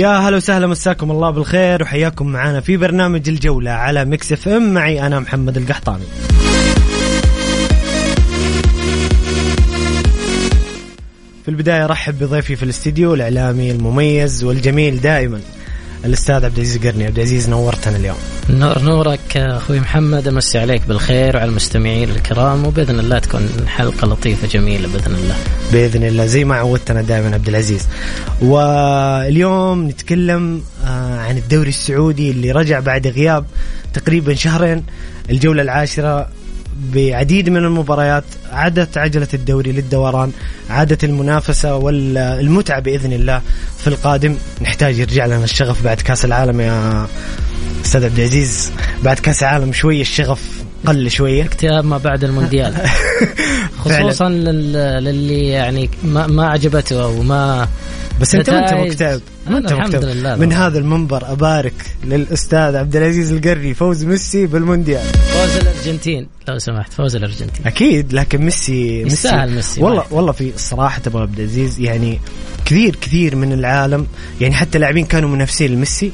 يا هلا وسهلا مساكم الله بالخير وحياكم معنا في برنامج الجولة على Mix FM. معي أنا محمد القحطاني. في البداية رحب بضيفي في الاستديو الإعلامي المميز والجميل دائما. الأستاذ عبد العزيز قرني عبد العزيز نورتنا اليوم نور نورك أخوي محمد أمسي عليك بالخير وعلى المستمعين الكرام وبإذن الله تكون حلقة لطيفة جميلة بإذن الله. بإذن الله زي ما عودتنا دائما عبد العزيز. واليوم نتكلم آه، عن الدوري السعودي اللي رجع بعد غياب تقريبا شهرين الجولة العاشرة بعديد من المباريات عادت عجلة الدوري للدوران عادت المنافسة والمتعة بإذن الله في القادم. نحتاج يرجع لنا الشغف بعد كأس العالم يا أستاذ عبد العزيز. بعد كأس العالم شوية الشغف قل شوية. اكتئاب ما بعد المونديال. خصوصا للي يعني ما, ما عجبته أو ما بس انت انت مكتئب. انت الحمد لله. من هذا المنبر أبارك للأستاذ عبد العزيز القري فوز ميسي بالمونديال. فوز الأرجنتين. لو سمحت فوز الأرجنتين. أكيد لكن ميسي ميسي. ميسي والله والله في الصراحه أبو عبد العزيز يعني كثير كثير من العالم يعني حتى لاعبين كانوا منافسين لميسي.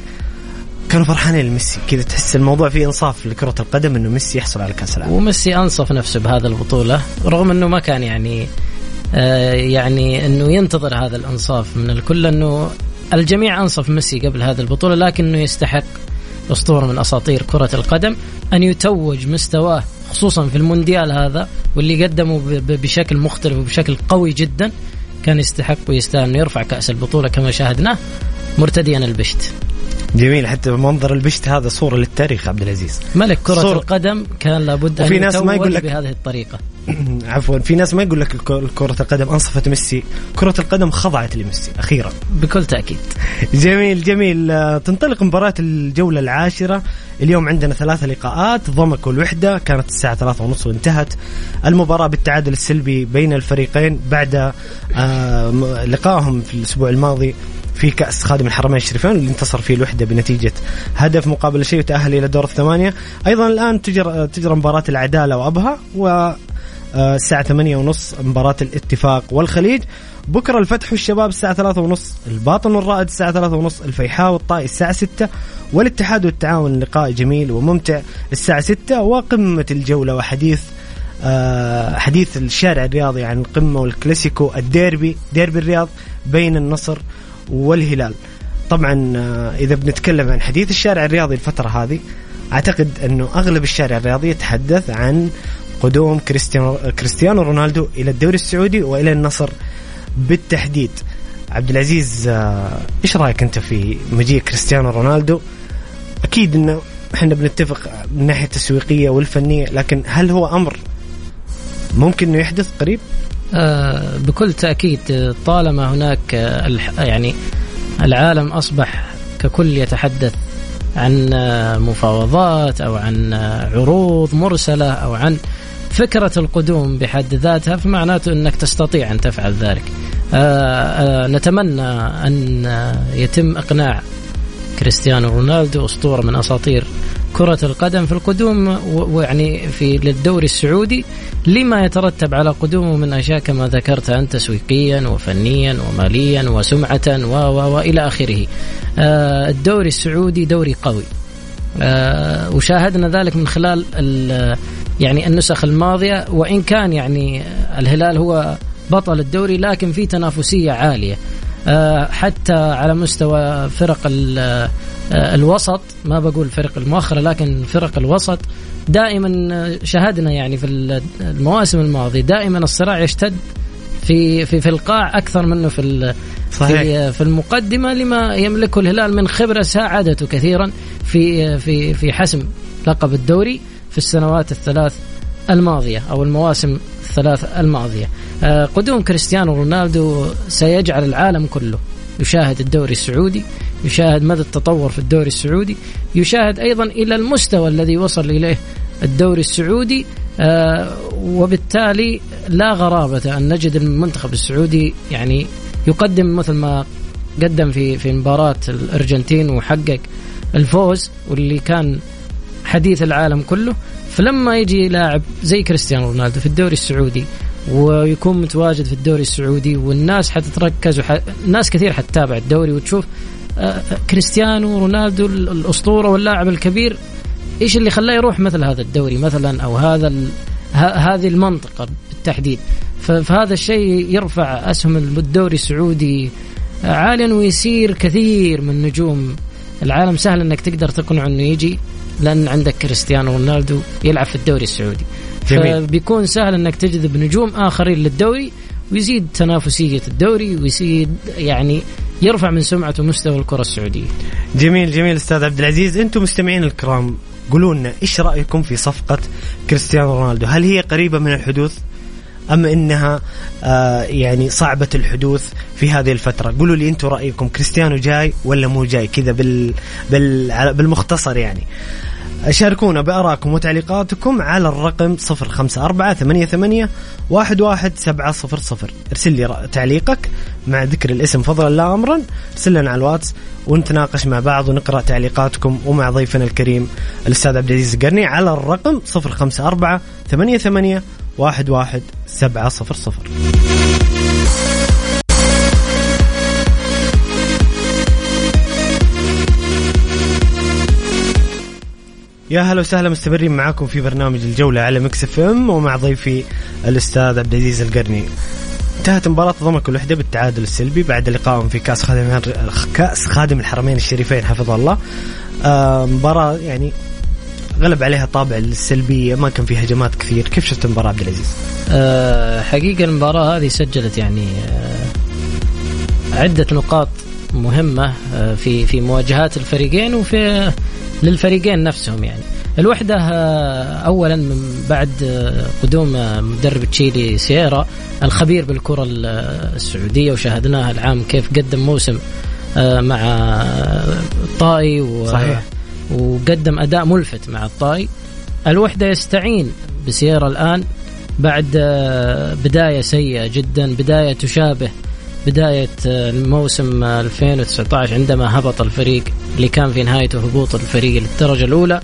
كانوا فرحانين لميسي. كذا تحس الموضوع فيه إنصاف لكرة القدم إنه ميسي يحصل على كأس العالم. وميسي أنصف نفسه بهذه البطولة رغم إنه ما كان يعني يعني إنه ينتظر هذا الأنصاف من الكل انه الجميع أنصف ميسي قبل هذه البطولة لكنه يستحق أسطورة من أساطير كرة القدم أن يتوج مستواه خصوصا في المونديال هذا واللي قدمه بشكل مختلف وبشكل قوي جدا كان يستحق ويستاهل إنه يرفع كأس البطولة كما شاهدناه مرتديا البشت. جميل حتى منظر البشت هذا صورة للتاريخ عبد العزيز. ملك كرة صورة. القدم كان لابد أن ناس ما يقول لك بهذه الطريقة. عفوا. في ناس ما يقول لك كرة القدم أنصفت ميسي. كرة القدم خضعت لميسي أخيرا. بكل تأكيد. جميل جميل. آه، تنطلق مباراة الجولة العاشرة. اليوم عندنا ثلاث لقاءات. ضمك والوحدة. كانت الساعة ثلاثة ونص وانتهت. المباراة بالتعادل السلبي بين الفريقين بعد آه، لقائهم في الأسبوع الماضي في كأس خادم الحرمين الشريفين اللي انتصر فيه الوحدة بنتيجة هدف مقابل شيء وتأهل إلى دور الثمانية. أيضا الآن تجرى تجرى مباراة العدالة وأبها و الساعة ثمانية ونص مباراة الاتفاق والخليج. بكرة الفتح والشباب الساعة ثلاثة ونص الباطن والرائد الساعة ثلاثة ونص الفيحاء والطائي الساعة ستة والاتحاد والتعاون لقاء جميل وممتع الساعة ستة. وقمة الجولة وحديث آه، حديث الشارع الرياضي عن القمة والكلاسيكو الديربي ديربي الرياض بين النصر والهلال. طبعا آه، إذا بنتكلم عن حديث الشارع الرياضي الفترة هذه أعتقد أنه أغلب الشارع الرياضي يتحدث عن قدوم كريستيانو رونالدو إلى الدوري السعودي وإلى النصر بالتحديد. عبد العزيز آه، إيش رأيك أنت في مجيء كريستيانو رونالدو؟ أكيد إنه إحنا بنتفق من الناحيه التسويقية والفنية لكن هل هو أمر ممكن إنه يحدث قريب؟ آه، بكل تأكيد طالما هناك آه، يعني العالم أصبح ككل يتحدث عن آه، مفاوضات أو عن عروض مرسلة أو عن فكرة القدوم بحد ذاتها فمعناته أنك تستطيع أن تفعل ذلك نتمنى أن يتم إقناع كريستيانو رونالدو أسطورة من أساطير كرة القدم في القدوم ويعني في للدوري السعودي لما يترتب على قدومه من أشياء كما ذكرت أنت تسويقيا وفنيا وماليا وسمعة و وإلى آخره. آه الدوري السعودي دوري قوي. آه وشاهدنا ذلك من خلال يعني النسخ الماضية وإن كان يعني الهلال هو بطل الدوري لكن في تنافسية عالية. آه، حتى على مستوى فرق آه، الوسط ما بقول فرق المؤخرة لكن فرق الوسط دائما شاهدنا يعني في ال- المواسم الماضية دائما الصراع يشتد في في في القاع أكثر منه في صحيح. في في المقدمة لما يملكه الهلال من خبرة ساعدته كثيرا في في في حسم لقب الدوري في السنوات الثلاث الماضية أو المواسم الثلاث الماضية. آه، قدوم كريستيانو رونالدو سيجعل العالم كله يشاهد الدوري السعودي، يشاهد مدى التطور في الدوري السعودي، يشاهد أيضا إلى المستوى الذي وصل إليه الدوري السعودي آه، وبالتالي لا غرابة أن نجد المنتخب السعودي يعني يقدم مثل ما قدم في في مباراة الأرجنتين وحقق الفوز واللي كان حديث العالم كله فلما يجي لاعب زي كريستيانو رونالدو في الدوري السعودي ويكون متواجد في الدوري السعودي والناس حتتركز وح... ناس كثير حتتابع الدوري وتشوف آه، كريستيانو رونالدو ال- الأسطورة واللاعب الكبير إيش اللي خلاه يروح مثل هذا الدوري مثلا أو هذا. هذه المنطقة بالتحديد. فهذا الشيء يرفع أسهم الدوري السعودي عاليا ويصير كثير من نجوم العالم سهل إنك تقدر تقنعه إنه يجي لأن عندك كريستيانو رونالدو يلعب في الدوري السعودي جميل. فبيكون سهل إنك تجذب نجوم آخرين للدوري ويزيد تنافسية الدوري ويزيد يعني يرفع من سمعة ومستوى الكرة السعودية. جميل جميل أستاذ عبد العزيز أنتم مستمعين الكرام قولوا لنا إيش رأيكم في صفقة كريستيانو رونالدو؟ هل هي قريبة من الحدوث أم إنها آه يعني صعبة الحدوث في هذه الفترة؟ قولوا لي أنتم رأيكم كريستيانو جاي ولا مو جاي؟ كذا بال, بال بالمختصر يعني. شاركونا بارائكم وتعليقاتكم على الرقم 054 88 11700 ارسل لي تعليقك مع ذكر الاسم فضلا لا أمرا. ارسل لنا على الواتس ونتناقش مع بعض ونقرأ تعليقاتكم ومع ضيفنا الكريم الأستاذ عبد العزيز القرني على الرقم 054 88 11700 يا هلا وسهلا مستمرين معاكم في برنامج الجولة على Mix FM ومع ضيفي الأستاذ عبد العزيز القرني. انتهت مباراة ضمك الوحدة بالتعادل السلبي بعد لقائهم في كأس خادم كأس خادم الحرمين الشريفين حفظه الله. آه مباراة يعني غلب عليها طابع السلبية ما كان فيها هجمات كثير. كيف شفت المباراة عبد العزيز؟ أه حقيقة المباراة هذه سجلت يعني أه عدة نقاط مهمة أه في في مواجهات الفريقين وفي للفريقين نفسهم يعني الوحدة آه، أولا من بعد آه، قدوم آه، مدرب تشيلي سييرا الخبير بالكرة ال- السعودية وشاهدناها العام كيف قدم موسم مع الطائي و- صحيح. وقدم أداء ملفت مع الطائي الوحدة يستعين بسييرا الآن بعد بداية سيئة جدا بداية تشابه بداية آه، الموسم آه، 2019 عندما هبط الفريق اللي كان في نهايته هبوط الفريق للدرجة الأولى.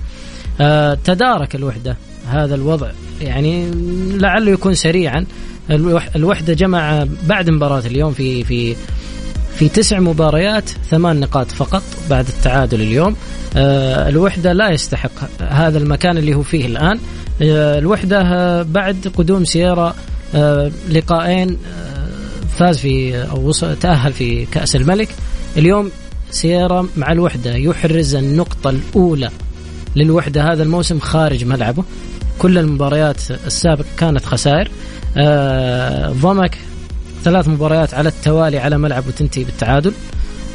آه، تدارك الوحدة هذا الوضع. يعني لعله يكون سريعا. الوح- الوحدة جمع بعد مباراة اليوم في في في تسع مباريات ثمان نقاط فقط بعد التعادل اليوم. آه، الوحدة لا يستحق هذا المكان اللي هو فيه الآن. الوحدة بعد قدوم سيارة لقاءين فاز في أو وصل تأهل في كأس الملك. اليوم سيارة مع الوحدة يحرز النقطة الأولى للوحدة هذا الموسم خارج ملعبه. كل المباريات السابقة كانت خسائر. آه، ضمك ثلاث مباريات على التوالي على ملعب وتنتهي بالتعادل.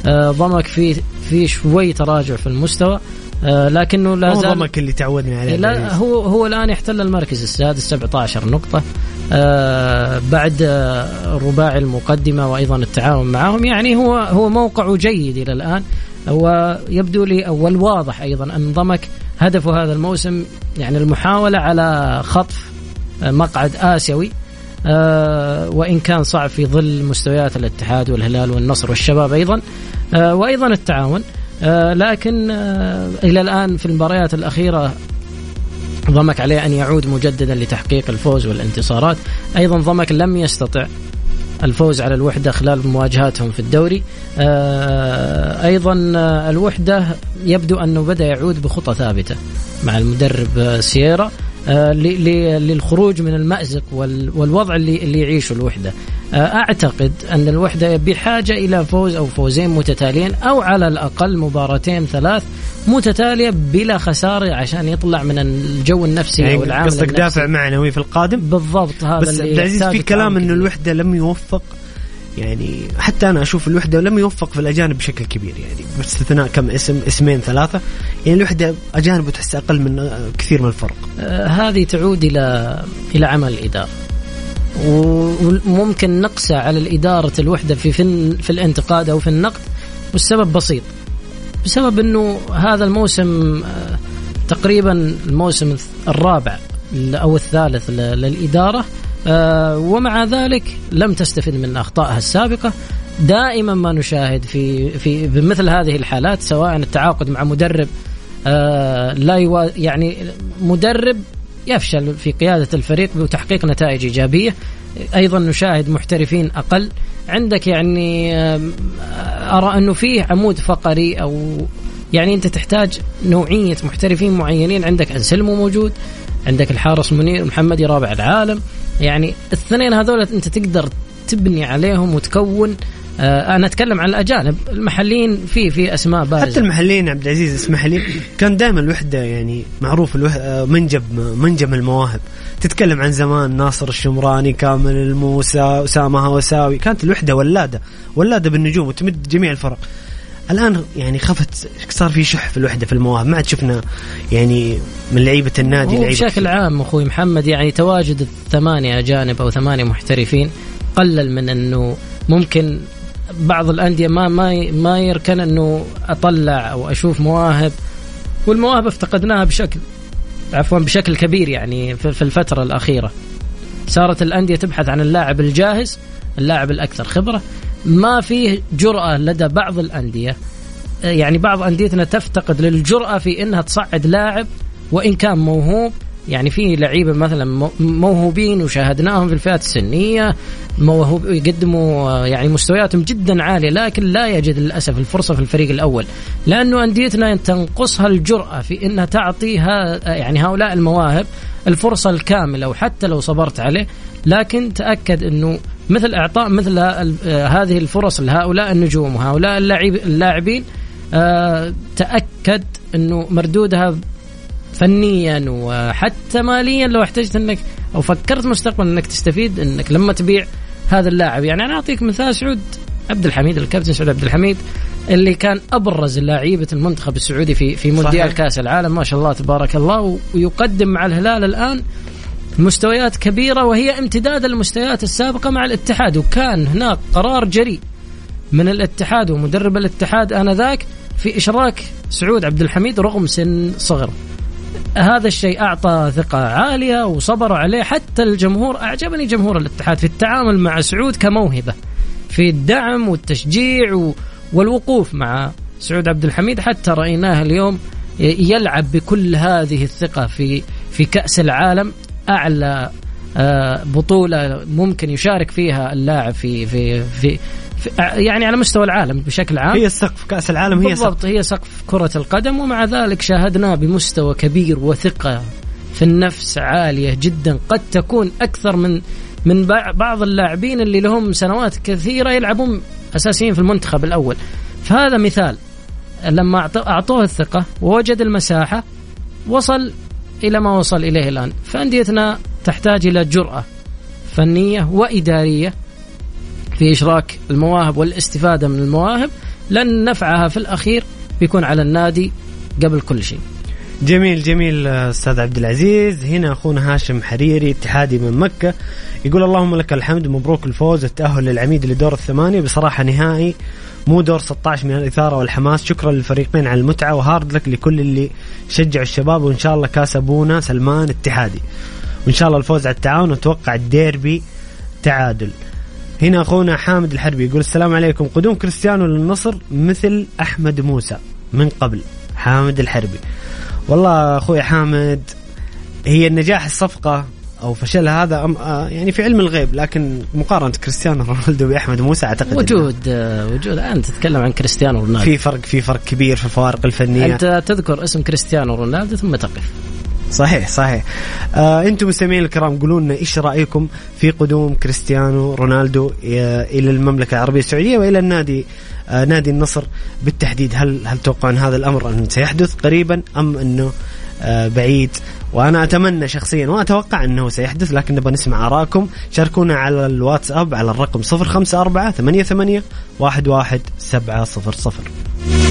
آه، ضمك في في شوي تراجع في المستوى. آه، لكنه لا زال ضمك اللي تعودنا عليه لا. هو هو الآن يحتل المركز السادس 17 نقطة. آه بعد آه، الرباعي المقدمة وأيضا التعاون معهم. يعني هو هو موقعه جيد إلى الآن. ويبدو لي أو الواضح أيضا أن ضمك هدفه هذا الموسم يعني المحاولة على خطف آه، مقعد آسيوي. آه وإن كان صعب في ظل مستويات الاتحاد والهلال والنصر والشباب أيضا. آه وأيضا التعاون. آه لكن آه إلى الآن في المباريات الأخيرة ضمك عليه أن يعود مجددا لتحقيق الفوز والانتصارات. أيضا ضمك لم يستطع الفوز على الوحدة خلال مواجهاتهم في الدوري. آه أيضا آه، الوحدة يبدو أنه بدأ يعود بخطى ثابتة مع المدرب آه، سييرا. آه، للخروج من المأزق وال- والوضع اللي اللي يعيشه الوحدة آه، أعتقد أن الوحدة بحاجة إلى فوز أو فوزين متتاليين أو على الأقل مباراتين ثلاث متتالية بلا خسارة عشان يطلع من الجو النفسي يعني العامل قصدك النفسي. دافع معنوي في القادم بالضبط هذا بس اللي عبد العزيز في كلام كبير. الوحدة لم يوفق يعني حتى أنا أشوف الوحدة لم يوفق في الأجانب بشكل كبير يعني باستثناء كم اسم اسمين ثلاثة. يعني الوحدة أجانب تحس أقل من آه، كثير من الفرق. آه، هذه تعود إلى إلى عمل الإدارة. وممكن نقسى على الإدارة الوحدة في في, في الانتقاد أو في النقد والسبب بسيط. بسبب إنه هذا الموسم آه، تقريبا الموسم الرابع أو الثالث ل- للإدارة. آه، ومع ذلك لم تستفد من أخطائها السابقة. دائما ما نشاهد في في بمثل هذه الحالات سواء التعاقد مع مدرب آه، لا يوا يعني مدرب يفشل في قيادة الفريق وتحقيق نتائج إيجابية. أيضا نشاهد محترفين أقل. عندك يعني آم، أرى أنه فيه عمود فقري أو يعني أنت تحتاج نوعية محترفين معينين. عندك أنسلمو موجود. عندك الحارس منير محمدي رابع العالم. يعني الاثنين هذول أنت تقدر تبني عليهم وتكون آه، أنا أتكلم عن الأجانب. المحليين في في أسماء بارزة. حتى المحليين عبد العزيز اسمح لي كان دائما الوحدة يعني معروف الوح... آه، منجب منجم المواهب. تتكلم عن زمان ناصر الشمراني كامل الموسى أسامة هوساوي كانت الوحدة ولادة ولادة بالنجوم وتمد جميع الفرق. الآن يعني خفت صار في شح في الوحدة في المواهب. ما عاد شفنا يعني من لعيبة النادي هو لعيبة بشكل عام أخوي محمد يعني تواجد الثمانية أجانب أو ثمانية محترفين قلل من إنه ممكن بعض الأندية ما ما ما يركن إنه أطلع أو أشوف مواهب والمواهب افتقدناها بشكل عفوا بشكل كبير يعني في الفترة الأخيرة. صارت الأندية تبحث عن اللاعب الجاهز اللاعب الأكثر خبرة. ما فيه جرأة لدى بعض الأندية. يعني بعض أنديتنا تفتقد للجرأة في إنها تصعد لاعب وإن كان موهوب. يعني في لعيبة مثلا مو- موهوبين وشاهدناهم في الفئات السنية. موهوب يقدموا يعني مستوياتهم جدا عالية لكن لا يجد للأسف الفرصة في الفريق الأول. لأنه أنديتنا تنقصها الجرأة في إنها تعطي ها- يعني هؤلاء المواهب الفرصة الكاملة وحتى لو صبرت عليه لكن تأكد إنه مثل إعطاء مثل آه، هذه الفرص لهؤلاء النجوم وهؤلاء اللاعب اللاعبين آه، تأكد إنه مردودها فنيا وحتى ماليا لو احتجت إنك أو فكرت مستقبلا إنك تستفيد إنك لما تبيع هذا اللاعب يعني أنا أعطيك مثال سعود عبد الحميد الكابتن سعود عبد الحميد اللي كان أبرز لاعيبة المنتخب السعودي في في مونديال. كأس العالم ما شاء الله تبارك الله ويقدم مع الهلال الآن مستويات كبيرة وهي امتداد المستويات السابقة مع الاتحاد وكان هناك قرار جريء من الاتحاد ومدرب الاتحاد آنذاك في إشراك سعود عبد الحميد رغم سن صغر. هذا الشيء أعطى ثقة عالية وصبروا عليه حتى الجمهور. أعجبني جمهور الاتحاد في التعامل مع سعود كموهبة في الدعم والتشجيع والوقوف مع سعود عبد الحميد. حتى رأيناه اليوم يلعب بكل هذه الثقة في في كأس العالم. أعلى آه، بطولة ممكن يشارك فيها اللاعب في في في, في يعني على مستوى العالم بشكل عام. هي السقف كأس العالم هي سقف. بالضبط هي سقف كرة القدم ومع ذلك شاهدناه بمستوى كبير وثقة في النفس عالية جدا. قد تكون أكثر من من بع- بعض اللاعبين اللي لهم سنوات كثيرة يلعبون أساسيين في المنتخب الأول. فهذا مثال. لما أعطوه الثقة ووجد المساحة وصل إلى ما وصل إليه الآن. فأنديتنا تحتاج إلى جرأة فنية وإدارية في إشراك المواهب والاستفادة من المواهب. لأن نفعها في الأخير بيكون على النادي قبل كل شيء. جميل جميل أستاذ عبد العزيز. هنا أخونا هاشم حريري اتحادي من مكة يقول اللهم لك الحمد مبروك الفوز التأهل للعميد لدور الثمانية. بصراحة نهائي مو دور 16 من الإثارة والحماس. شكرا للفريقين على المتعة وهارد لك لكل اللي شجعوا الشباب وإن شاء الله كاس ابونا سلمان اتحادي وإن شاء الله الفوز على التعاون وأتوقع الديربي تعادل. هنا أخونا حامد الحربي يقول السلام عليكم. قدوم كريستيانو للنصر مثل أحمد موسى من قبل. حامد الحربي. والله أخوي حامد هي النجاح الصفقة أو فشلها هذا أم آه يعني في علم الغيب لكن مقارنة كريستيانو رونالدو بأحمد موسى أعتقد إنه وجود آه، وجود. انت تتكلم عن كريستيانو رونالدو. في فرق في فرق كبير في الفوارق الفنية. أنت تذكر اسم كريستيانو رونالدو ثم تقف. صحيح صحيح. آه أنتم مستمعين الكرام قولوا لنا إيش رأيكم في قدوم كريستيانو رونالدو آه، إلى المملكة العربية السعودية وإلى النادي آه نادي النصر بالتحديد. هل هل توقعون هذا الأمر أن سيحدث قريبا أم أنه آه بعيد؟ وأنا أتمنى شخصيا وأتوقع إنه سيحدث لكن نبغى نسمع آرائكم. شاركونا على الواتساب على الرقم 054 88 11700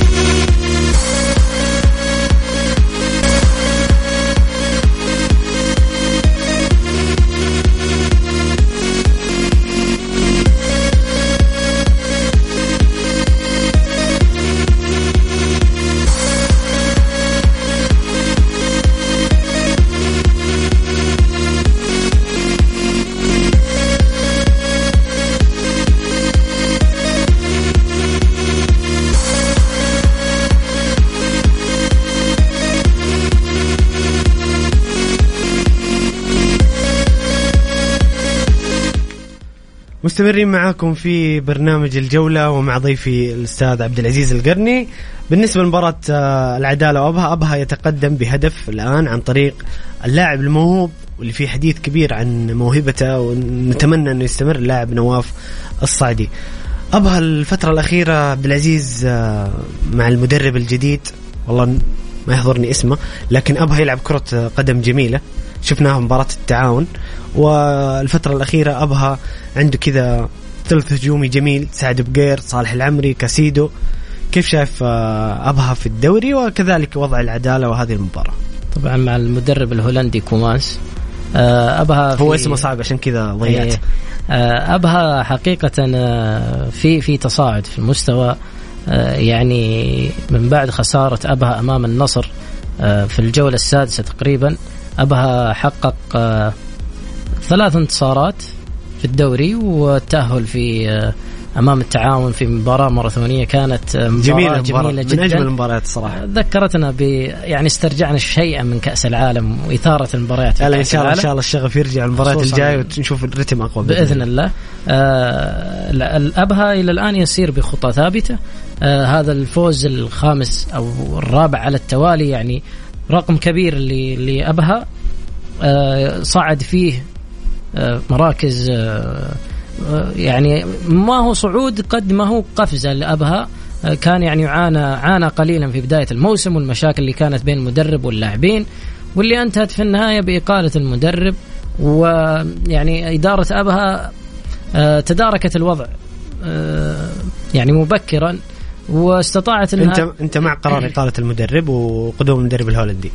مستمرين معاكم في برنامج الجولة ومع ضيفي الأستاذ عبد العزيز القرني. بالنسبة لمباراة آه، العدالة وأبها أبها يتقدم بهدف الآن عن طريق اللاعب الموهوب واللي فيه حديث كبير عن موهبته ونتمنى أنه يستمر اللاعب نواف الصعدي. أبها الفترة الأخيرة عبد العزيز آه، مع المدرب الجديد والله ما يحضرني اسمه لكن أبها يلعب كرة قدم جميلة. شفناها مباراة التعاون والفترة الأخيرة أبها عنده كذا ثلث هجومي جميل سعد بقير صالح العمري كاسيدو. كيف شايف آه، أبها في الدوري وكذلك وضع العدالة وهذه المباراة؟ طبعا مع المدرب الهولندي كومانس آه، أبها هو اسمه صعب عشان كذا ضيعت. إيه، آه، أبها حقيقة في في تصاعد في المستوى يعني من بعد خسارة أبها أمام النصر في الجولة السادسة تقريبا أبها حقق ثلاث انتصارات في الدوري والتأهل في آه، أمام التعاون في مباراة ماراثونيه كانت مباراة جميلة جميلة جدا من أجمل المباريات الصراحه ذكرتنا ب يعني استرجعنا شيئا من كأس العالم وإثارة المباريات لا إن شاء الله إن شاء الله الشغف يرجع المباريات الجاية ونشوف الرتم أقوى بإذن, بإذن الله. آه الأبها إلى الآن يسير بخطى ثابتة. آه هذا الفوز الخامس أو الرابع على التوالي يعني رقم كبير لابها آه صعد فيه آه، مراكز آه، يعني ما هو صعود قد ما هو قفزة لأبها كان يعني عانى عانى قليلا في بداية الموسم والمشاكل اللي كانت بين المدرب واللاعبين واللي انتهت في النهاية بإقالة المدرب. ويعني إدارة أبها تداركت الوضع يعني مبكرا. واستطاعت انها انت أنت مع قرار اقاله المدرب وقدوم المدرب الهولندي.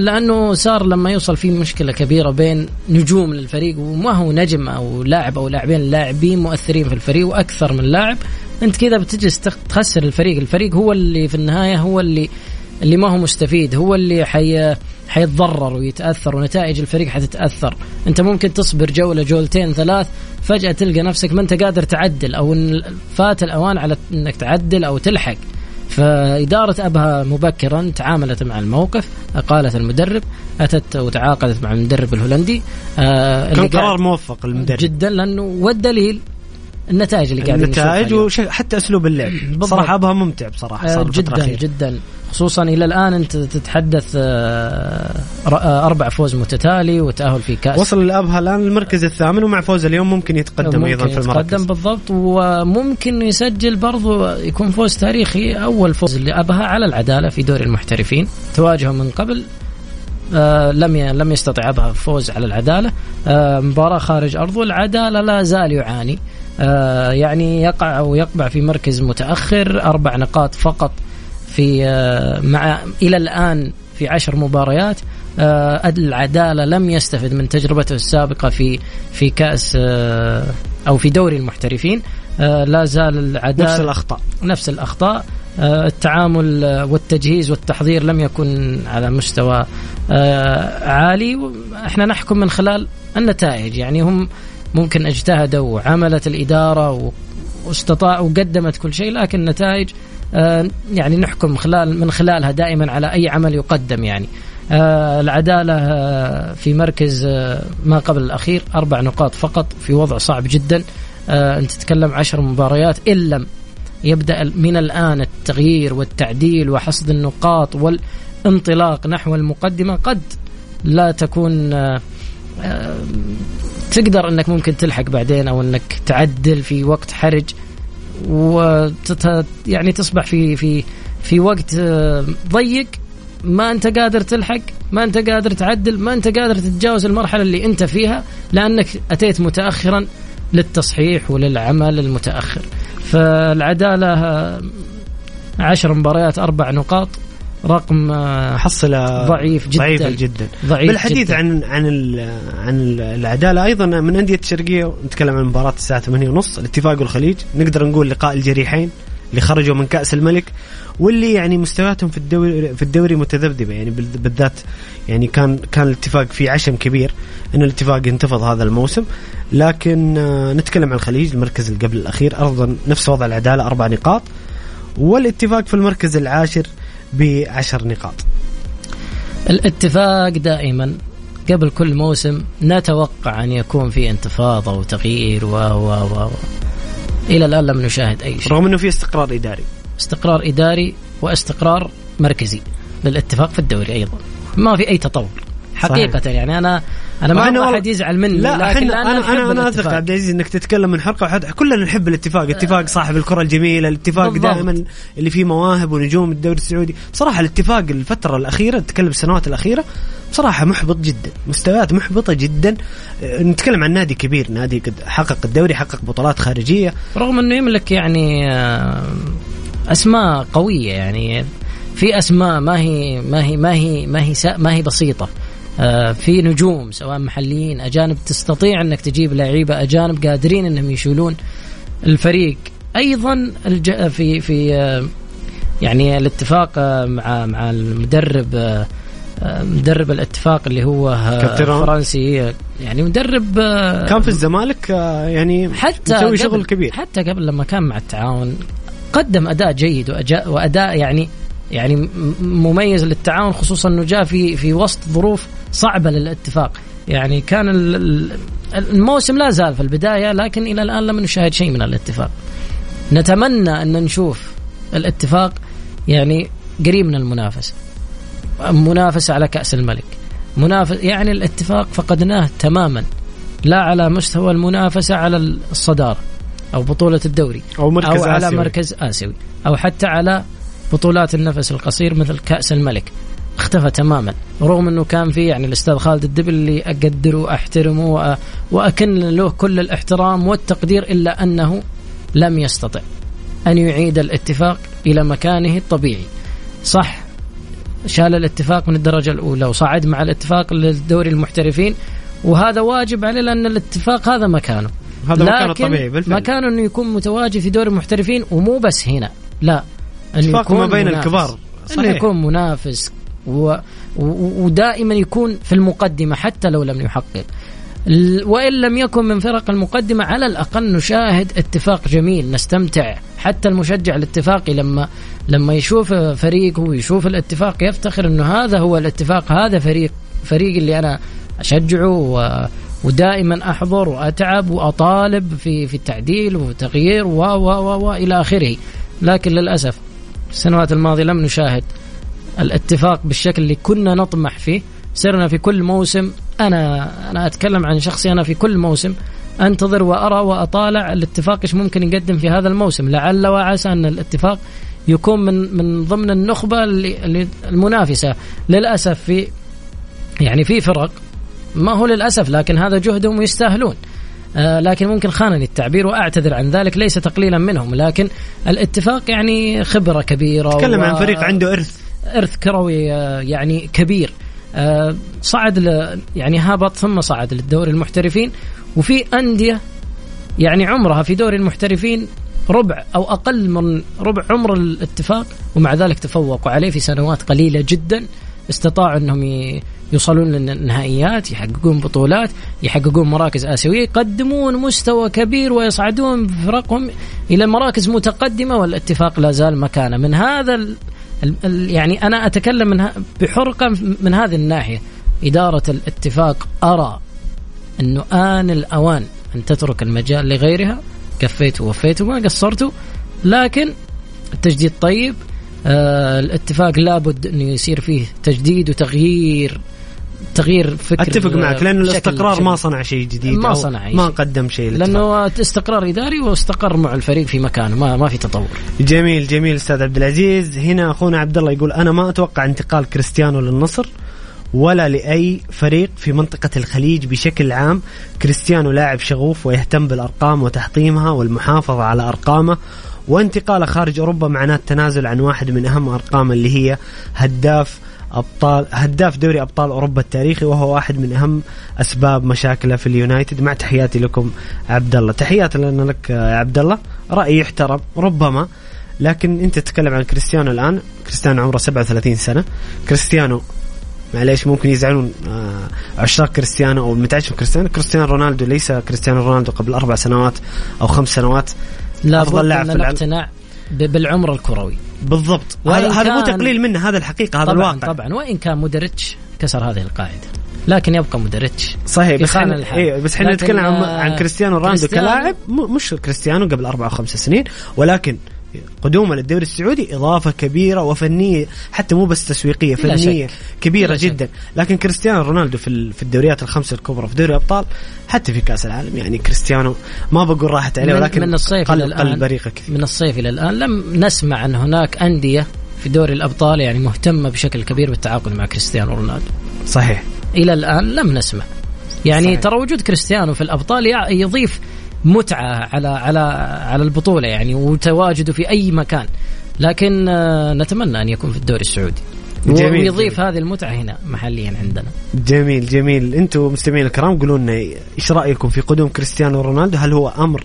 لأنه صار لما يوصل في مشكلة كبيرة بين نجوم للفريق وما هو نجم أو لاعب أو لاعبين لاعبين مؤثرين في الفريق وأكثر من لاعب أنت كذا بتجلس تخسر الفريق. الفريق هو اللي في النهاية هو اللي اللي ما هو مستفيد هو اللي حي حيتضرر ويتأثر ونتائج الفريق حتتأثر. أنت ممكن تصبر جوله جولتين ثلاث فجأة تلقى نفسك ما أنت قادر تعدل أو إن فات الأوان على إنك تعدل أو تلحق. فإدارة أبها مبكرا تعاملت مع الموقف أقالت المدرب أتت وتعاقدت مع المدرب الهولندي. آه كان قرار موفق المدرب. جدا لأنه والدليل النتائج اللي قاعدين النتائج وحتى أسلوب اللعب. صراحة أبها ممتع بصراحة صار جدا جدا. خصوصا إلى الآن أنت تتحدث آه، آه، أربع فوز متتالي وتأهل في كأس. وصل الابها الآن المركز الثامن ومع فوز اليوم ممكن يتقدم ممكن أيضا في المركز. يتقدم بالضبط وممكن يسجل برضو يكون فوز تاريخي أول فوز لأبها على العدالة في دوري المحترفين. تواجهه من قبل آه لم لم يستطع أبها الفوز على العدالة. آه مباراة خارج أرضه العدالة لا زال يعاني. آه يعني يقع أو يقبع في مركز متأخر أربع نقاط فقط في آه، مع إلى الآن في عشر مباريات آه، العدالة لم يستفد من تجربته السابقة في في كأس آه، أو في دوري المحترفين. لا زال العدالة نفس الأخطاء. نفس الأخطاء. التعامل والتجهيز والتحضير لم يكن على مستوى عالي. إحنا نحكم من خلال النتائج يعني هم ممكن اجتهدوا وعملت الإدارة واستطاعوا وقدمت كل شيء لكن النتائج يعني نحكم خلال من خلالها دائما على أي عمل يقدم يعني. آه، العدالة آه، في مركز ما قبل الأخير أربع نقاط فقط في وضع صعب جدا. أنت تتكلم عشر مباريات إن لم يبدأ من الآن التغيير والتعديل وحصد النقاط والانطلاق نحو المقدمة قد لا تكون آه، آه، تقدر إنك ممكن تلحق بعدين أو إنك تعدل في وقت حرج. وتت يعني تصبح في في في وقت آه، ضيق. ما انت قادر تلحق ما انت قادر تعدل ما انت قادر تتجاوز المرحلة اللي انت فيها لأنك أتيت متاخرا للتصحيح وللعمل المتأخر. فالعدالة آه، عشر مباريات أربع نقاط. رقم آه، محصله ضعيف جدا. ضعيفه جدا ضعيف بالحديث جداً. عن عن ال- عن ال- العدالة أيضا من أندية الشرقية نتكلم عن مباراة الساعة 8 ونص الاتفاق والخليج نقدر نقول لقاء الجريحين اللي خرجوا من كأس الملك واللي يعني مستوياتهم في الدوري في الدوري متذبذبة. يعني بال- بالذات يعني كان كان الاتفاق في عشم كبير إن الاتفاق ينتفض هذا الموسم. لكن آه، نتكلم عن الخليج المركز اللي قبل الأخير. أيضا نفس وضع العدالة أربع نقاط. والاتفاق في المركز العاشر بعشر نقاط. الاتفاق دائما قبل كل موسم نتوقع أن يكون في انتفاضة وتغيير و و و و. إلى الآن لم نشاهد أي شيء. رغم إنه في استقرار إداري. استقرار إداري واستقرار مركزي للاتفاق في الدوري أيضا. ما في أي تطور. حقيقة صحيح. يعني أنا أنا ما أبغى أحد يزعل مني لا لكن أنا نحب أنا, أنا أثق الاتفاق. عبد العزيز إنك تتكلم من حلقه وحد كلنا نحب الاتفاق، اتفاق صاحب الكرة الجميلة، الاتفاق بالضبط. دائما اللي فيه مواهب ونجوم الدوري السعودي، بصراحة الاتفاق الفترة الأخيرة نتكلم السنوات الأخيرة بصراحة محبط جدا، مستويات محبطة جدا، نتكلم عن نادي كبير، نادي قد حقق الدوري، حقق بطولات خارجية، رغم إنه يملك يعني آه، أسماء قوية يعني في أسماء ما هي ما هي ما هي ما هي ما هي بسيطة في نجوم سواء محليين أجانب تستطيع أنك تجيب لعيبة أجانب قادرين إنهم يشيلون الفريق. أيضا الج- في في آه، يعني الاتفاق آه، مع مع المدرب آه، آه، مدرب الاتفاق اللي هو آه، فرنسي. آه، يعني مدرب آه، كان في الزمالك يعني حتى مسوي قبل شغل كبير. حتى قبل لما كان مع التعاون قدم أداء جيد وأداء يعني يعني مميز للتعاون خصوصا إنه جاء في في وسط ظروف صعبة للاتفاق. يعني كان ال- ال- الموسم لا زال في البداية لكن إلى الآن لم نشاهد شيء من الاتفاق. نتمنى أن نشوف الاتفاق يعني قريب من المنافسة. منافسة على كأس الملك. منافس يعني الاتفاق فقدناه تماما. لا على مستوى المنافسة على الصدارة أو بطولة الدوري أو مركز أو على آسيوي. مركز آسيوي. أو حتى على بطولات النفس القصير مثل كأس الملك. اختفى تماما. رغم إنه كان في يعني الأستاذ خالد الدبل اللي أقدره وأحترمه وأكن له كل الإحترام والتقدير إلا أنه لم يستطع أن يعيد الاتفاق إلى مكانه الطبيعي. صح شال الاتفاق من الدرجة الأولى وصعد مع الاتفاق للدوري المحترفين وهذا واجب عليه لأن الاتفاق هذا مكانه. هذا مكانه الطبيعي بالفعل. مكانه إنه يكون متواجد في دوري المحترفين ومو بس هنا. لا انه اتفاق ما بين منافس. الكبار. انه صحيح. يكون منافس. و... ودائما يكون في المقدمة حتى لو لم يحقق. وإن لم يكن من فرق المقدمة على الأقل نشاهد اتفاق جميل نستمتع. حتى المشجع الاتفاقي لما لما يشوف فريقه ويشوف الاتفاق يفتخر إنه هذا هو الاتفاق هذا فريق فريق اللي أنا أشجعه و... ودائما أحضر وأتعب وأطالب في في التعديل وتغيير و و, و إلى آخره. لكن للأسف السنوات الماضية لم نشاهد الاتفاق بالشكل اللي كنا نطمح فيه. صرنا في كل موسم أنا أنا أتكلم عن شخصي أنا في كل موسم أنتظر وأرى وأطالع الاتفاق إيش ممكن يقدم في هذا الموسم. لعل وعسى أن الاتفاق يكون من من ضمن النخبة اللي المنافسة. للأسف في يعني في فرق ما هو للأسف لكن هذا جهدهم ويستاهلون آه لكن ممكن خانني التعبير وأعتذر عن ذلك ليس تقليلا منهم. لكن الاتفاق يعني خبرة كبيرة تكلم و- عن فريق عنده إرث. إرث كروي آه، يعني كبير. آه، صعد ل يعني هبط ثم صعد للدوري المحترفين. وفي أندية يعني عمرها في دوري المحترفين ربع أو أقل من ربع عمر الاتفاق ومع ذلك تفوقوا عليه في سنوات قليلة جدا. استطاعوا أنهم ي- يوصلون للنهائيات يحققون بطولات يحققون مراكز آسيوية يقدمون مستوى كبير ويصعدون بفرقهم إلى مراكز متقدمة والاتفاق لا زال مكانه. من هذا يعني أنا أتكلم من بحرقة من هذه الناحية. إدارة الاتفاق أرى انه آن الأوان أن تترك المجال لغيرها. كفيتوا ووفيتوا ما قصرتوا لكن التجديد طيب. آه الاتفاق لابد أنه يصير فيه تجديد وتغيير تغيير فكر أتفق معك لأنه الاستقرار ما صنع شيء جديد ما صنع ما. قدم شيء. لأنه استقرار إداري واستقر مع الفريق في مكانه ما ما في تطور. جميل جميل أستاذ عبد العزيز. هنا أخونا عبد الله يقول أنا ما أتوقع انتقال كريستيانو للنصر ولا لأي فريق في منطقة الخليج بشكل عام. كريستيانو لاعب شغوف ويهتم بالأرقام وتحطيمها والمحافظة على أرقامه. وانتقاله خارج أوروبا معناه التنازل عن واحد من أهم ارقامه اللي هي هداف أبطال هداف دوري أبطال أوروبا التاريخي وهو واحد من أهم أسباب مشاكله في اليونايتد. مع تحياتي لكم عبد الله تحياتي لنا لك يا عبد الله رأي يحترم ربما لكن أنت تتكلم عن كريستيانو الآن. كريستيانو عمره 37 سنة. كريستيانو معليش ممكن يزعلون آه، عشاق كريستيانو أو المتعشم كريستيانو. كريستيانو رونالدو ليس كريستيانو رونالدو قبل أربع سنوات أو خمس سنوات. لابد أفضل لاعب في العالم. بالعمر الكروي. بالضبط. هذا هذا مو تقليل منه هذا الحقيقة هذا طبعا الواقع. طبعا. وإن كان مودريتش كسر هذه القاعدة. لكن يبقى مودريتش صحيح بس إحنا. إيه بس إحنا نتكلم عن آه، عن كريستيانو رونالدو كلاعب مش كريستيانو قبل أربع أو خمس سنين ولكن قدومة للدوري السعودي إضافة كبيرة وفنية حتى مو بس تسويقية فنية شك. كبيرة شك. جدا لكن كريستيانو رونالدو في في الدوريات الخمسة الكبرى في دوري الأبطال حتى في كأس العالم يعني كريستيانو ما بقول راحت عليه ولكن من الصيف قل قل. بريقة كثير من الصيف إلى الآن لم نسمع أن هناك أندية في دوري الأبطال يعني مهتمة بشكل كبير بالتعاقد مع كريستيانو رونالدو صحيح إلى الآن لم نسمع يعني صحيح. ترى وجود كريستيانو في الأبطال يضيف متعة على على على البطولة يعني وتواجده في أي مكان. لكن آه، نتمنى أن يكون في الدوري السعودي. جميل، ويضيف جميل. هذه المتعة هنا محليا عندنا. جميل جميل. أنتم مستمعين الكرام قولوا لنا إيش رأيكم في قدوم كريستيانو رونالدو؟ هل هو أمر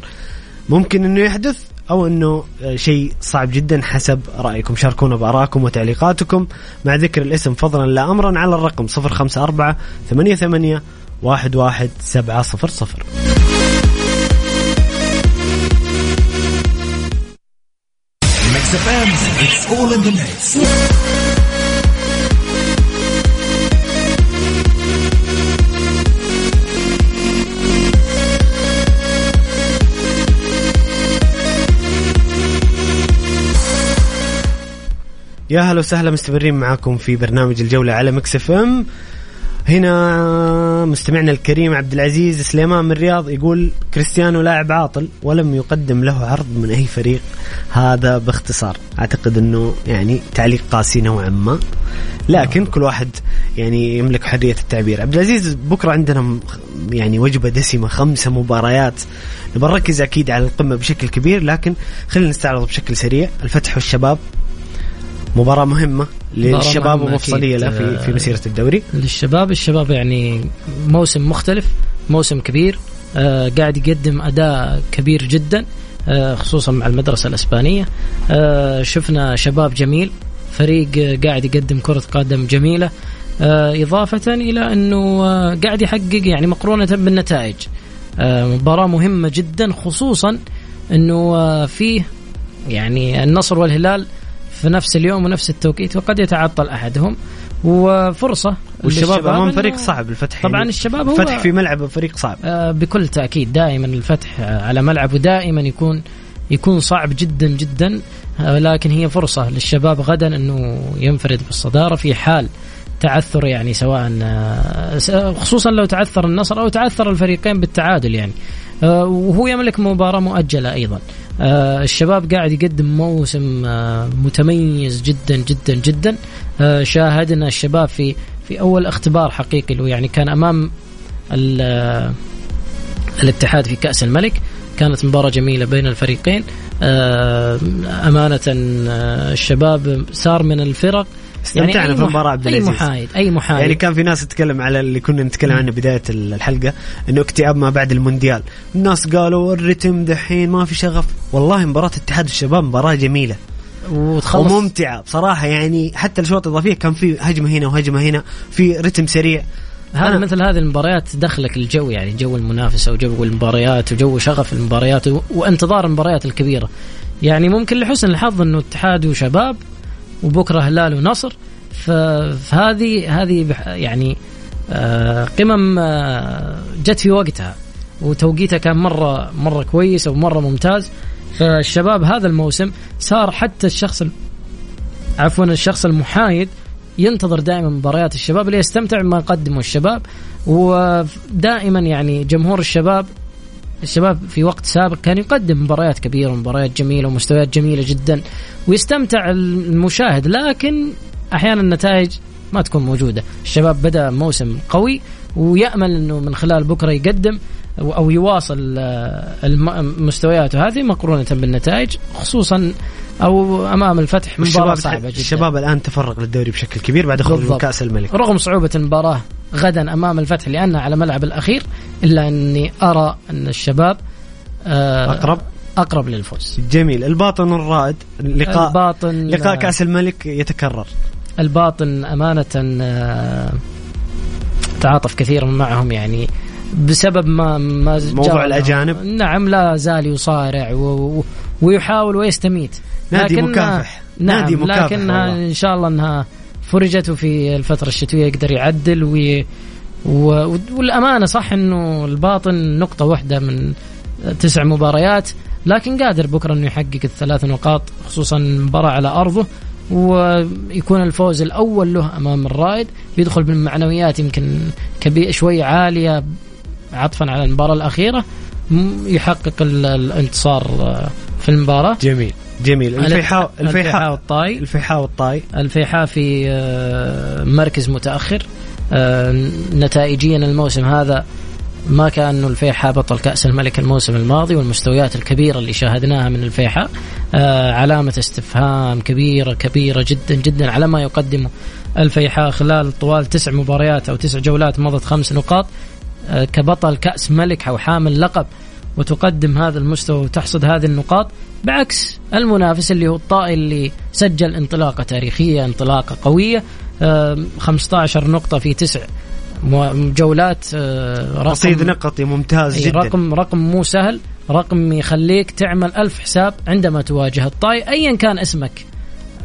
ممكن إنه يحدث أو إنه آه، شيء صعب جدا حسب رأيكم؟ شاركونا بآرائكم وتعليقاتكم. مع ذكر الاسم فضلا لا امرا على الرقم 054 88 11700 Mix FM, it's all in the mix. يا هلا وسهلا مستمرين معاكم في برنامج الجولة على Mix FM هنا مستمعنا الكريم عبد العزيز سليمان من الرياض يقول كريستيانو لاعب عاطل ولم يقدم له عرض من أي فريق. هذا باختصار. أعتقد إنه يعني تعليق قاسي نوعا ما. لكن كل واحد يعني يملك حرية التعبير. عبد العزيز بكرة عندنا يعني وجبة دسمة خمسة مباريات. نركز أكيد على القمة بشكل كبير لكن خلينا نستعرض بشكل سريع. الفتح والشباب. مباراة مهمة للشباب مهمة ومفصلية له. في في مسيرة الدوري. للشباب الشباب يعني موسم مختلف موسم كبير آه قاعد يقدم أداء كبير جدا آه خصوصا مع المدرسة الإسبانية. آه شفنا شباب جميل فريق قاعد يقدم كرة قدم جميلة. آه إضافة إلى أنه آه قاعد يحقق يعني مقرونة بالنتائج. آه مباراة مهمة جدا خصوصا آه فيه يعني النصر والهلال في نفس اليوم ونفس التوقيت وقد يتعطل أحدهم. وفرصة والشباب أمام فريق صعب الفتح طبعا يعني الشباب هو الفتح في ملعب فريق صعب. آه، بكل تأكيد دائما الفتح آه، على ملعبه دائما يكون يكون صعب جدا جدا. آه، لكن هي فرصة للشباب غدا أنه ينفرد بالصدارة في حال تعثر يعني سواء خصوصا لو تعثر النصر أو تعثر الفريقين بالتعادل يعني. وهو يملك مباراة مؤجلة أيضا. الشباب قاعد يقدم موسم آه، متميز جدا جدا جدا. آه، شاهدنا الشباب في في أول اختبار حقيقي له يعني كان أمام ال- الاتحاد في كأس الملك. كانت مباراة جميلة بين الفريقين. آه، أمانة آه، الشباب صار من الفرق استمتعنا أي في المباراة عبد العزيز. محايد أي محايد. يعني كان في ناس تتكلم على اللي كنا نتكلم عنه بداية الحلقة إنه اكتئاب ما بعد المونديال. الناس قالوا الرتم دحين ما في شغف. والله مباراة اتحاد الشباب مباراة جميلة. وتخلص. وممتعة. بصراحة يعني حتى الشوط الإضافية كان في هجمة هنا وهجمة هنا في رتم سريع. هذا أنا- مثل هذه المباريات تدخلك الجو يعني جو المنافسة وجو المباريات وجو شغف المباريات و- وانتظار المباريات الكبيرة. يعني ممكن لحسن الحظ إنه اتحاد وشباب وبكرة هلال ونصر. فهذه هذه يعني آه، قمم آه، جت في وقتها وتوقيتها كان مره مرة كويس ومره ممتاز. فالشباب هذا الموسم صار حتى الشخص ال- عفوا الشخص المحايد ينتظر دائما مباريات الشباب ليستمتع بما يقدمه الشباب. ودائما يعني جمهور الشباب الشباب في وقت سابق كان يقدم مباريات كبيرة ومباريات جميلة ومستويات جميلة جدا ويستمتع المشاهد لكن أحيانا النتائج ما تكون موجودة. الشباب بدأ موسم قوي ويأمل إنه من خلال بكرة يقدم أو يواصل آه، مستوياته. هذه مقرونة بالنتائج خصوصا أو أمام الفتح مباراة صعبة جدا. الشباب الآن تفرغ للدوري بشكل كبير بعد خروج من. كأس الملك. رغم صعوبة المباراة غدا أمام الفتح لأنها على ملعب الأخير إلا أني أرى أن الشباب آه، أقرب أقرب للفوز جميل الباطن والرائد لقاء الباطن لقاء كأس الملك يتكرر الباطن أمانة آه، تعاطف كثيرا معهم يعني بسبب ما ما موضوع؟ لهم. نعم لا زال يصارع و ويحاول ويستميت نادي مكافح. نعم نادي مكافح لكنها والله. إن شاء الله أنها فرجت في الفترة الشتوية يقدر يعدل وي و... والأمانة صح إنه الباطن نقطة واحدة من تسع مباريات لكن قادر بكرة إنه يحقق الثلاث نقاط خصوصا مباراة على أرضه ويكون الفوز الأول له أمام الرائد يدخل بالمعنويات يمكن كبير شوي عالية عطفا على المباراة الأخيرة م- يحقق ال- الانتصار في المباراة. جميل. جميل. الفيحاء الفيحاء والطاي. الفيحاء والطاي. الفيحاء في آه، مركز متأخر. آه، نتائجيا الموسم هذا ما كان الفيحاء بطل كأس الملك الموسم الماضي والمستويات الكبيرة اللي شاهدناها من الفيحاء آه، علامة استفهام كبيرة كبيرة جدا جدا على ما يقدمه الفيحاء خلال طوال تسع مباريات أو تسع جولات مضت خمس نقاط كبطل كأس ملك أو حامل لقب. وتقدم هذا المستوى وتحصد هذه النقاط بعكس المنافس اللي هو الطائي اللي سجل انطلاقة تاريخية انطلاقة قوية آه، 15 نقطة في تسع جولات آه، رقم رصيد نقطي ممتاز جدا. رقم رقم مو سهل رقم يخليك تعمل ألف حساب عندما تواجه الطاي أيا كان اسمك.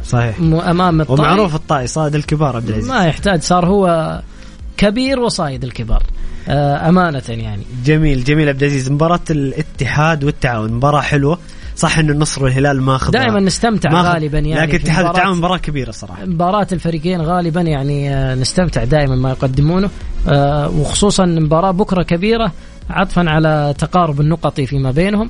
صحيح. أمام الطاي ومعروف الطائي صاد الكبار عبد العزيز. ما يحتاج صار هو كبير وصايد الكبار. آه، أمانة يعني. جميل جميل عبد العزيز. مباراة الاتحاد والتعاون مباراة حلوة. صح إنه النصر والهلال ماخذ دائما نستمتع ماخذ- غالبا يعني لكن اتحاد التعاون مباراة كبيرة صراحة. مباراة الفريقين غالبا يعني آه، نستمتع دائما ما يقدمونه. آه، وخصوصا مباراة بكرة كبيرة عطفا على تقارب النقطي فيما بينهم.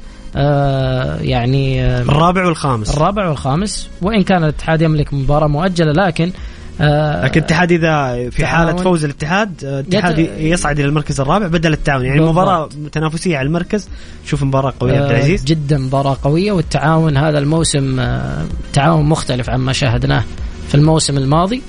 يعني الرابع والخامس. الرابع والخامس وإن كان الاتحاد يملك مباراة مؤجلة لكن آه، لكن الاتحاد إذا في حالة. فوز الاتحاد آه، الاتحاد يصعد إلى المركز الرابع بدل التعاون يعني بالضبط. مباراة تنافسية على المركز شوف مباراة قوية عبد آه، العزيز جدا مباراة قوية والتعاون هذا الموسم آه، تعاون مختلف عما شاهدناه في الموسم الماضي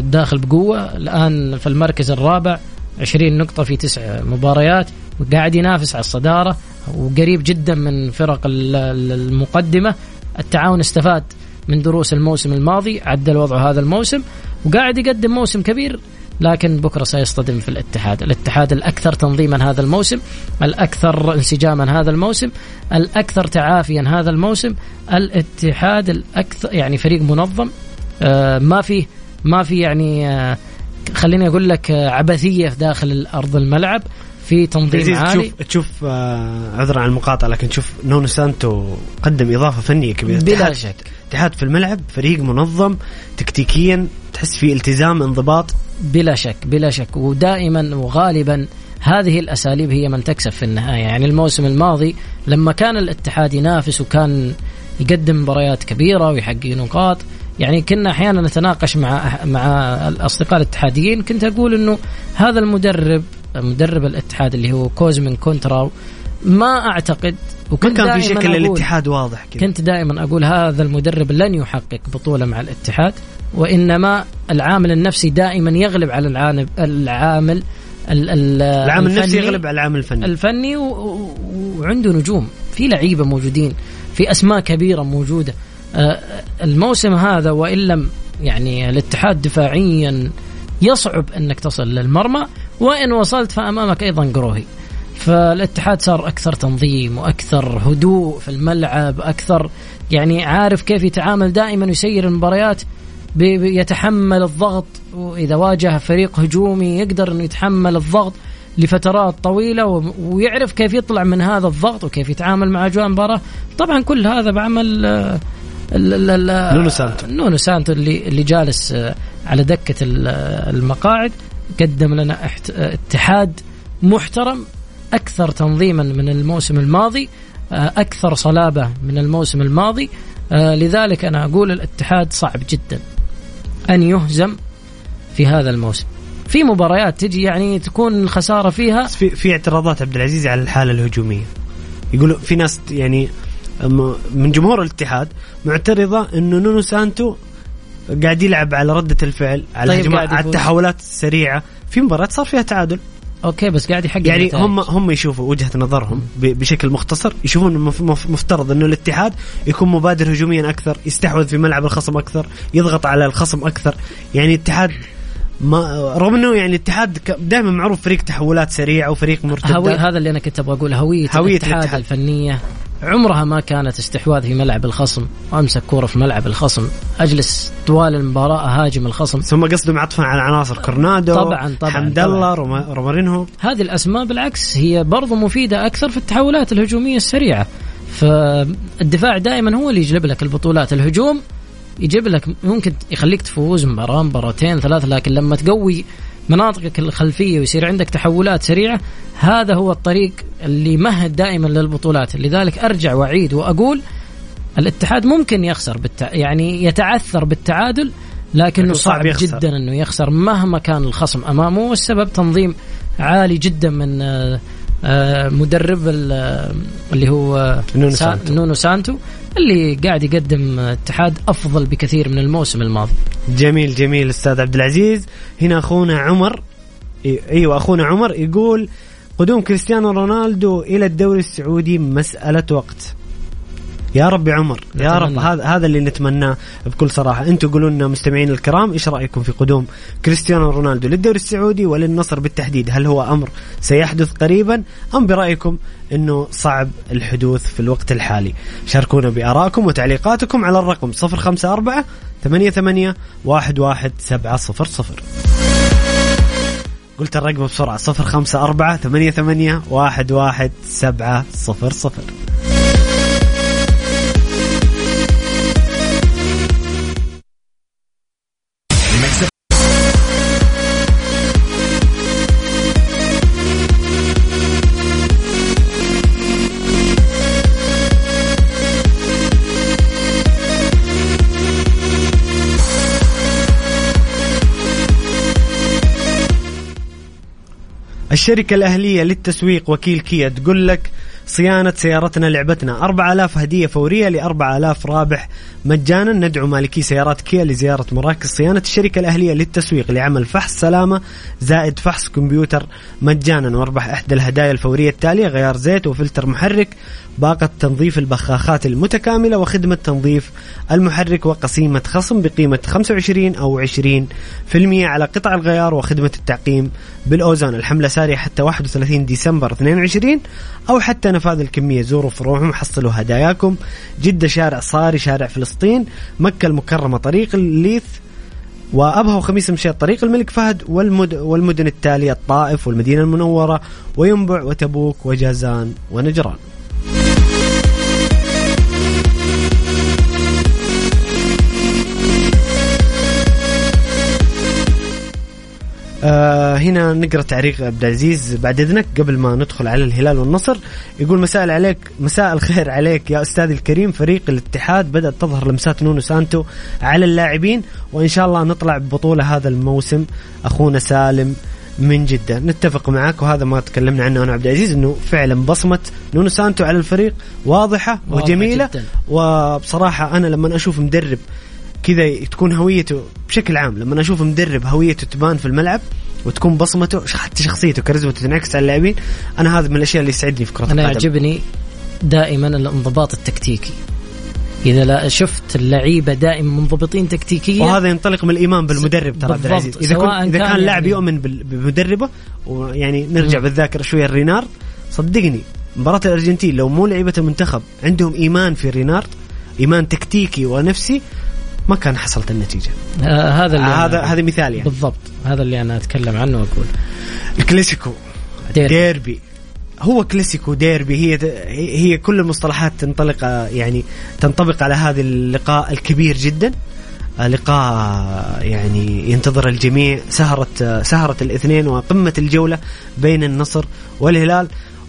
داخل بقوة الآن في المركز الرابع 20 نقطة في تسع مباريات وقاعد ينافس على الصدارة وقريب جدا من فرق ال- ال- المقدمة التعاون استفاد من دروس الموسم الماضي عدل وضعه هذا الموسم وقاعد يقدم موسم كبير لكن بكرة سيصطدم في الاتحاد، الاتحاد الأكثر تنظيما هذا الموسم، الأكثر انسجاما هذا الموسم، الأكثر تعافيا هذا الموسم، الاتحاد الأكثر يعني فريق منظم. آه ما فيه ما في يعني آه خليني أقول لك آه عبثية داخل ارض الملعب. في تنظيم عالي. تشوف تشوف آه، عذرا عن المقاطعة لكن تشوف نونو سانتو قدم إضافة فنية كبيرة. بلا شك. الاتحاد في الملعب فريق منظم تكتيكيا تحس فيه التزام انضباط. بلا شك بلا شك. ودائما وغالبا هذه الأساليب هي من تكسب في النهاية. يعني الموسم الماضي لما كان الاتحاد ينافس وكان يقدم مباريات كبيرة ويحقق نقاط يعني كنا أحيانا نتناقش مع مع الأصدقاء الاتحاديين. كنت أقول إنه هذا المدرب مدرب الاتحاد اللي هو كوزمين كونتراو ما أعتقد ما وكنت كان في شكل للاتحاد واضح كذا. كنت دائما أقول هذا المدرب لن يحقق بطولة مع الاتحاد وإنما العامل النفسي دائما يغلب على العامل العامل ال- ال- العامل النفسي يغلب على العامل الفني. الفني وعنده نجوم في لعيبة موجودين في أسماء كبيرة موجودة. آه، الموسم هذا وإن لم يعني الاتحاد دفاعيا يصعب أنك تصل للمرمى وإن وصلت فأمامك أيضا قروهي. فالاتحاد صار أكثر تنظيم وأكثر هدوء في الملعب أكثر يعني عارف كيف يتعامل دائما ويسير المباريات يتحمل الضغط وإذا واجه فريق هجومي يقدر إنه يتحمل الضغط لفترات طويلة ويعرف كيف يطلع من هذا الضغط وكيف يتعامل مع أجواء المباراة. طبعا كل هذا بعمل آه، ال- ال- ال- نونو سانتو. نونو سانتو اللي اللي جالس آه، على دكة ال- المقاعد. قدم لنا اتحاد محترم أكثر تنظيما من الموسم الماضي آه، أكثر صلابة من الموسم الماضي. آه، لذلك أنا أقول الاتحاد صعب جدا أن يهزم في هذا الموسم. في مباريات تجي يعني تكون الخسارة فيها في في اعتراضات عبد العزيز على الحالة الهجومية. يقولوا في ناس يعني من جمهور الاتحاد معترضة إنه نونو سانتو قاعد يلعب على ردة الفعل على طيب على. التحولات السريعة في مباراة صار فيها تعادل okay بس قاعد يحقق يعني. هم هم يشوفوا وجهة نظرهم بشكل مختصر يشوفون مفترض إنه الاتحاد يكون مبادر هجوميا أكثر يستحوذ في ملعب الخصم أكثر يضغط على الخصم أكثر يعني الاتحاد ما رغم إنه يعني الاتحاد دائما معروف فريق تحولات سريعة وفريق مرتدات هذا اللي أنا كنت أبغى أقول هوية, هوية الاتحاد, الاتحاد. الفنية عمرها ما كانت استحواذ في ملعب الخصم وأمسك كورة في ملعب الخصم أجلس طوال المباراة أهاجم الخصم. ثم قصدهم عطفا على عناصر كورنادو طبعاً، طبعاً، حمد. الله روما- رومارينهو. هذه الأسماء بالعكس هي برضو مفيدة أكثر في التحولات الهجومية السريعة. فالدفاع دائما هو اللي يجلب لك البطولات. الهجوم يجيب لك ممكن يخليك تفوز مباراة مباراتين ثلاث لكن لما تقوي مناطقك الخلفية ويصير عندك تحولات سريعة هذا هو الطريق اللي يمهد دائما للبطولات لذلك أرجع وأعيد وأقول الاتحاد ممكن يخسر بالتع... يعني يتعثر بالتعادل لكنه لكن صعب صعب يخسر. جدا إنه يخسر مهما كان الخصم أمامه والسبب تنظيم عالي جدا من آه، آه، مدرب آه، اللي هو نونو سا- سانتو. نونو سانتو اللي قاعد يقدم اتحاد أفضل بكثير من الموسم الماضي. جميل جميل أستاذ عبد العزيز. هنا أخونا عمر أيوه أخونا عمر يقول قدوم كريستيانو رونالدو إلى الدوري السعودي مسألة وقت. يا رب يا عمر يا رب. هذا هذا اللي نتمناه بكل صراحة. أنتم قولوا لنا مستمعين الكرام إيش رأيكم في قدوم كريستيانو رونالدو للدوري السعودي وللنصر بالتحديد؟ هل هو أمر سيحدث قريبا أم برأيكم إنه صعب الحدوث في الوقت الحالي؟ شاركونا بآرائكم وتعليقاتكم على الرقم 054 88 11700 قلت الرقم بسرعة 054 88 11700 Mix الشركة الأهلية للتسويق وكيل كيا تقول لك صيانة سيارتنا لعبتنا. 4000 هدية فورية ل 4000 رابح. مجانا ندعو مالكي سيارات كيا لزيارة مراكز صيانة الشركة الأهلية للتسويق لعمل فحص سلامة زائد فحص كمبيوتر. مجانا واربح إحدى الهدايا الفورية التالية غيار زيت وفلتر محرك باقة تنظيف البخاخات المتكاملة وخدمة تنظيف المحرك وقسيمة خصم بقيمة 25 أو 20% على قطع الغيار وخدمة التعقيم بالأوزون الحملة سارية حتى 31 ديسمبر 22 أو حتى نفاذ الكمية زوروا فروعهم حصلوا هداياكم جدة شارع صاري شارع فلسطين مكة المكرمة طريق الليث وأبها وخميس مشيط طريق الملك فهد والمد والمدن التالية الطائف والمدينة المنورة وينبع وتبوك وجازان ونجران. آه هنا نقرأ تعليق عبد العزيز. بعد إذنك قبل ما ندخل على الهلال والنصر يقول مساء عليك مساء الخير عليك يا أستاذي الكريم. فريق الاتحاد بدأت تظهر لمسات نونو سانتو على اللاعبين وإن شاء الله نطلع ببطولة هذا الموسم. أخونا سالم من جدة. نتفق معك وهذا ما تكلمنا عنه أنا عبد العزيز إنه فعلا بصمة نونو سانتو على الفريق. واضحة واضحة وجميلة. جداً. وبصراحة أنا لما أشوف مدرب كذا تكون هويته بشكل عام. لما أشوف مدرب هويته تبان في الملعب وتكون بصمته حتى شخصيته كاريزمته تنعكس على اللاعبين أنا هذا من الأشياء اللي يسعدني في كرة أنا القدم. يعجبني دائما الانضباط التكتيكي. إذا لا شفت اللعيبة دائما منضبطين تكتيكيا وهذا ينطلق من الإيمان بالمدرب ترى عبد. العزيز. إذا كنت إذا كان كان لاعب يعني- يؤمن بمدربه ويعني نرجع. بالذاكرة شوية الرينارد صدقني مباراة الأرجنتين لو مو لعيبة المنتخب عندهم إيمان في رينارد إيمان تكتيكي ونفسي ما كان حصلت النتيجة. آه هذا اللي آه هذا هذا مثال يعني. بالضبط. هذا اللي أنا أتكلم عنه وأقول. الكلاسيكو. ديربي. ديربي. هو كلاسيكو ديربي. هي هي كل المصطلحات تنطلق يعني تنطبق على هذا اللقاء الكبير جدا. آه، لقاء يعني ينتظر الجميع. سهرة آه، سهرة الاثنين وقمة الجولة بين النصر والهلال.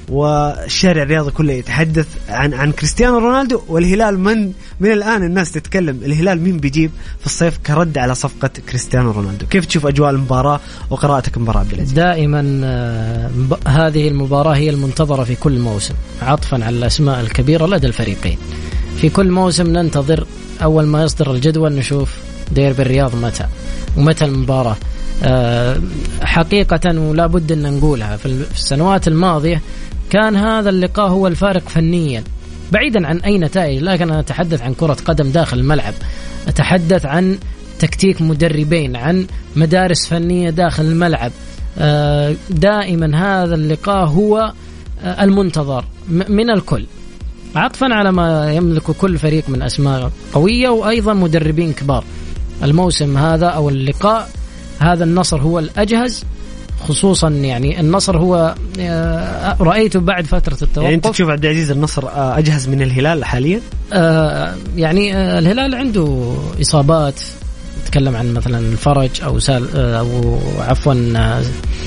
والشارع الرياضي كله يتحدث عن عن كريستيانو رونالدو والهلال من من الآن الناس تتكلم الهلال مين بيجيب في الصيف كرد على صفقة كريستيانو رونالدو. كيف تشوف أجواء المباراة وقراءتك المباراه عبد العزيز؟ دائما آه، هذه المباراة هي المنتظرة في كل موسم عطفا على الأسماء الكبيرة لدى الفريقين. في كل موسم ننتظر أول ما يصدر الجدول نشوف ديربي الرياض متى ومتى المباراة. آه، حقيقة ولا بد أن نقولها في السنوات الماضية كان هذا اللقاء هو الفارق فنيا. بعيدا عن أي نتائج لكن أنا أتحدث عن كرة قدم داخل الملعب. أتحدث عن تكتيك مدربين عن مدارس فنية داخل الملعب. آه، دائما هذا اللقاء هو آه، المنتظر من الكل. عطفا على ما يملك كل فريق من أسماء قوية وأيضا مدربين كبار. الموسم هذا أو اللقاء هذا النصر هو الأجهز. خصوصا يعني النصر هو آه، رايته بعد فترة التوقف. يعني أنت تشوف عبد العزيز النصر آه، أجهز من الهلال حاليا؟ آه، يعني آه، الهلال عنده إصابات نتكلم عن مثلا الفرج أو سال أو عفوا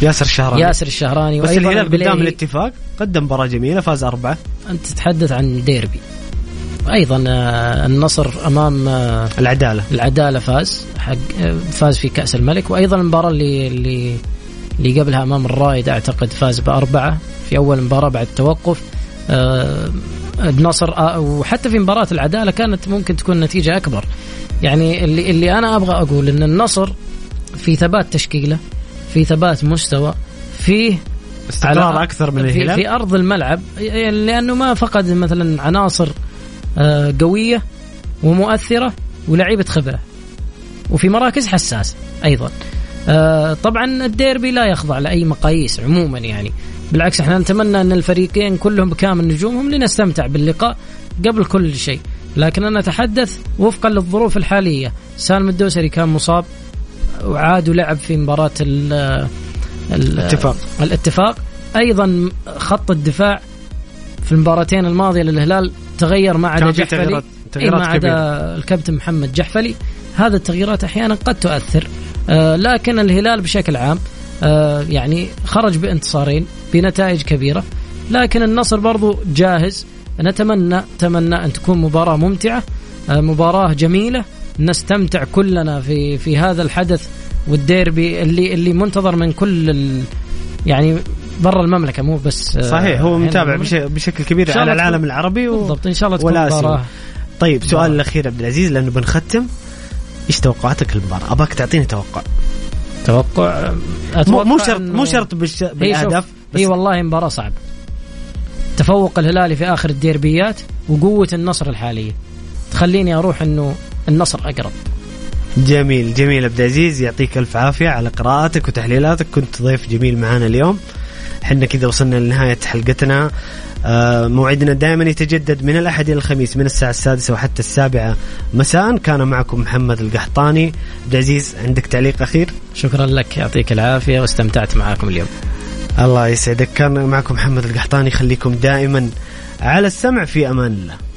ياسر الشهراني. ياسر الشهراني بس الهلال. قدام الاتفاق قدم مباراة جميلة فاز أربعة. أنت تتحدث عن ديربي. أيضا النصر أمام العدالة. العدالة فاز حق فاز في كأس الملك. وأيضا المباراة اللي اللي اللي قبلها أمام الرائد أعتقد فاز بأربعة في أول مباراة بعد التوقف آه، النصر آه، وحتى في مباراة العدالة كانت ممكن تكون نتيجة أكبر. يعني اللي اللي أنا أبغى أقول إن النصر في ثبات تشكيلة في ثبات مستوى فيه استقرار أكثر من في, الهلال. في أرض الملعب. لأنه ما فقد مثلا عناصر آه، قوية ومؤثرة ولعيبة خبرة. وفي مراكز حساسه أيضا. آه، طبعا الديربي لا يخضع لأي مقاييس عموما يعني. بالعكس إحنا نتمنى أن الفريقين كلهم بكامل نجومهم لنستمتع باللقاء قبل كل شيء. لكن أنا أتحدث وفقا للظروف الحالية. سالم الدوسري كان مصاب وعاد ولعب في مباراة ال ال- اتفاق. الاتفاق. أيضا خط الدفاع في المباراتين الماضية للهلال تغير ما عدا جحفلي. تغييرات- إي تغييرات ما عدا. الكابتن محمد جحفلي. هذا التغييرات أحيانا قد تؤثر. لكن الهلال بشكل عام آه يعني خرج بانتصارين بنتائج كبيرة. لكن النصر برضو جاهز. نتمنى نتمنى أن تكون مباراة ممتعة آه مباراة جميلة. نستمتع كلنا في في هذا الحدث والديربي اللي اللي منتظر من كل ال يعني برا المملكة مو بس آه، صحيح هو متابع بشكل كبير على العالم العربي و... بالضبط إن شاء الله تكون. مباراة. طيب سؤال مباراة. الأخير عبد العزيز لأنه بنختم. إيش توقعاتك للمباراة؟ ابغاك تعطيني توقع. توقع مو أتوقع مو شرط مو شرط بالش... هي شوف بالاهداف بس هي والله مباراة صعبة. تفوق الهلالي في آخر الديربيات وقوة النصر الحالية. تخليني أروح أنه النصر أقرب. جميل جميل عبد العزيز يعطيك ألف عافية على قراءاتك وتحليلاتك. كنت ضيف جميل معنا اليوم. إحنا كذا وصلنا لنهاية حلقتنا. آه، موعدنا دائما يتجدد من الأحد إلى الخميس من الساعة السادسة وحتى السابعة مساء. كان معكم محمد القحطاني. عبد العزيز عندك تعليق أخير؟ شكرا لك يعطيك العافية واستمتعت معاكم اليوم. الله يسعدك. كان معكم محمد القحطاني خليكم دائما على السمع في أمان الله.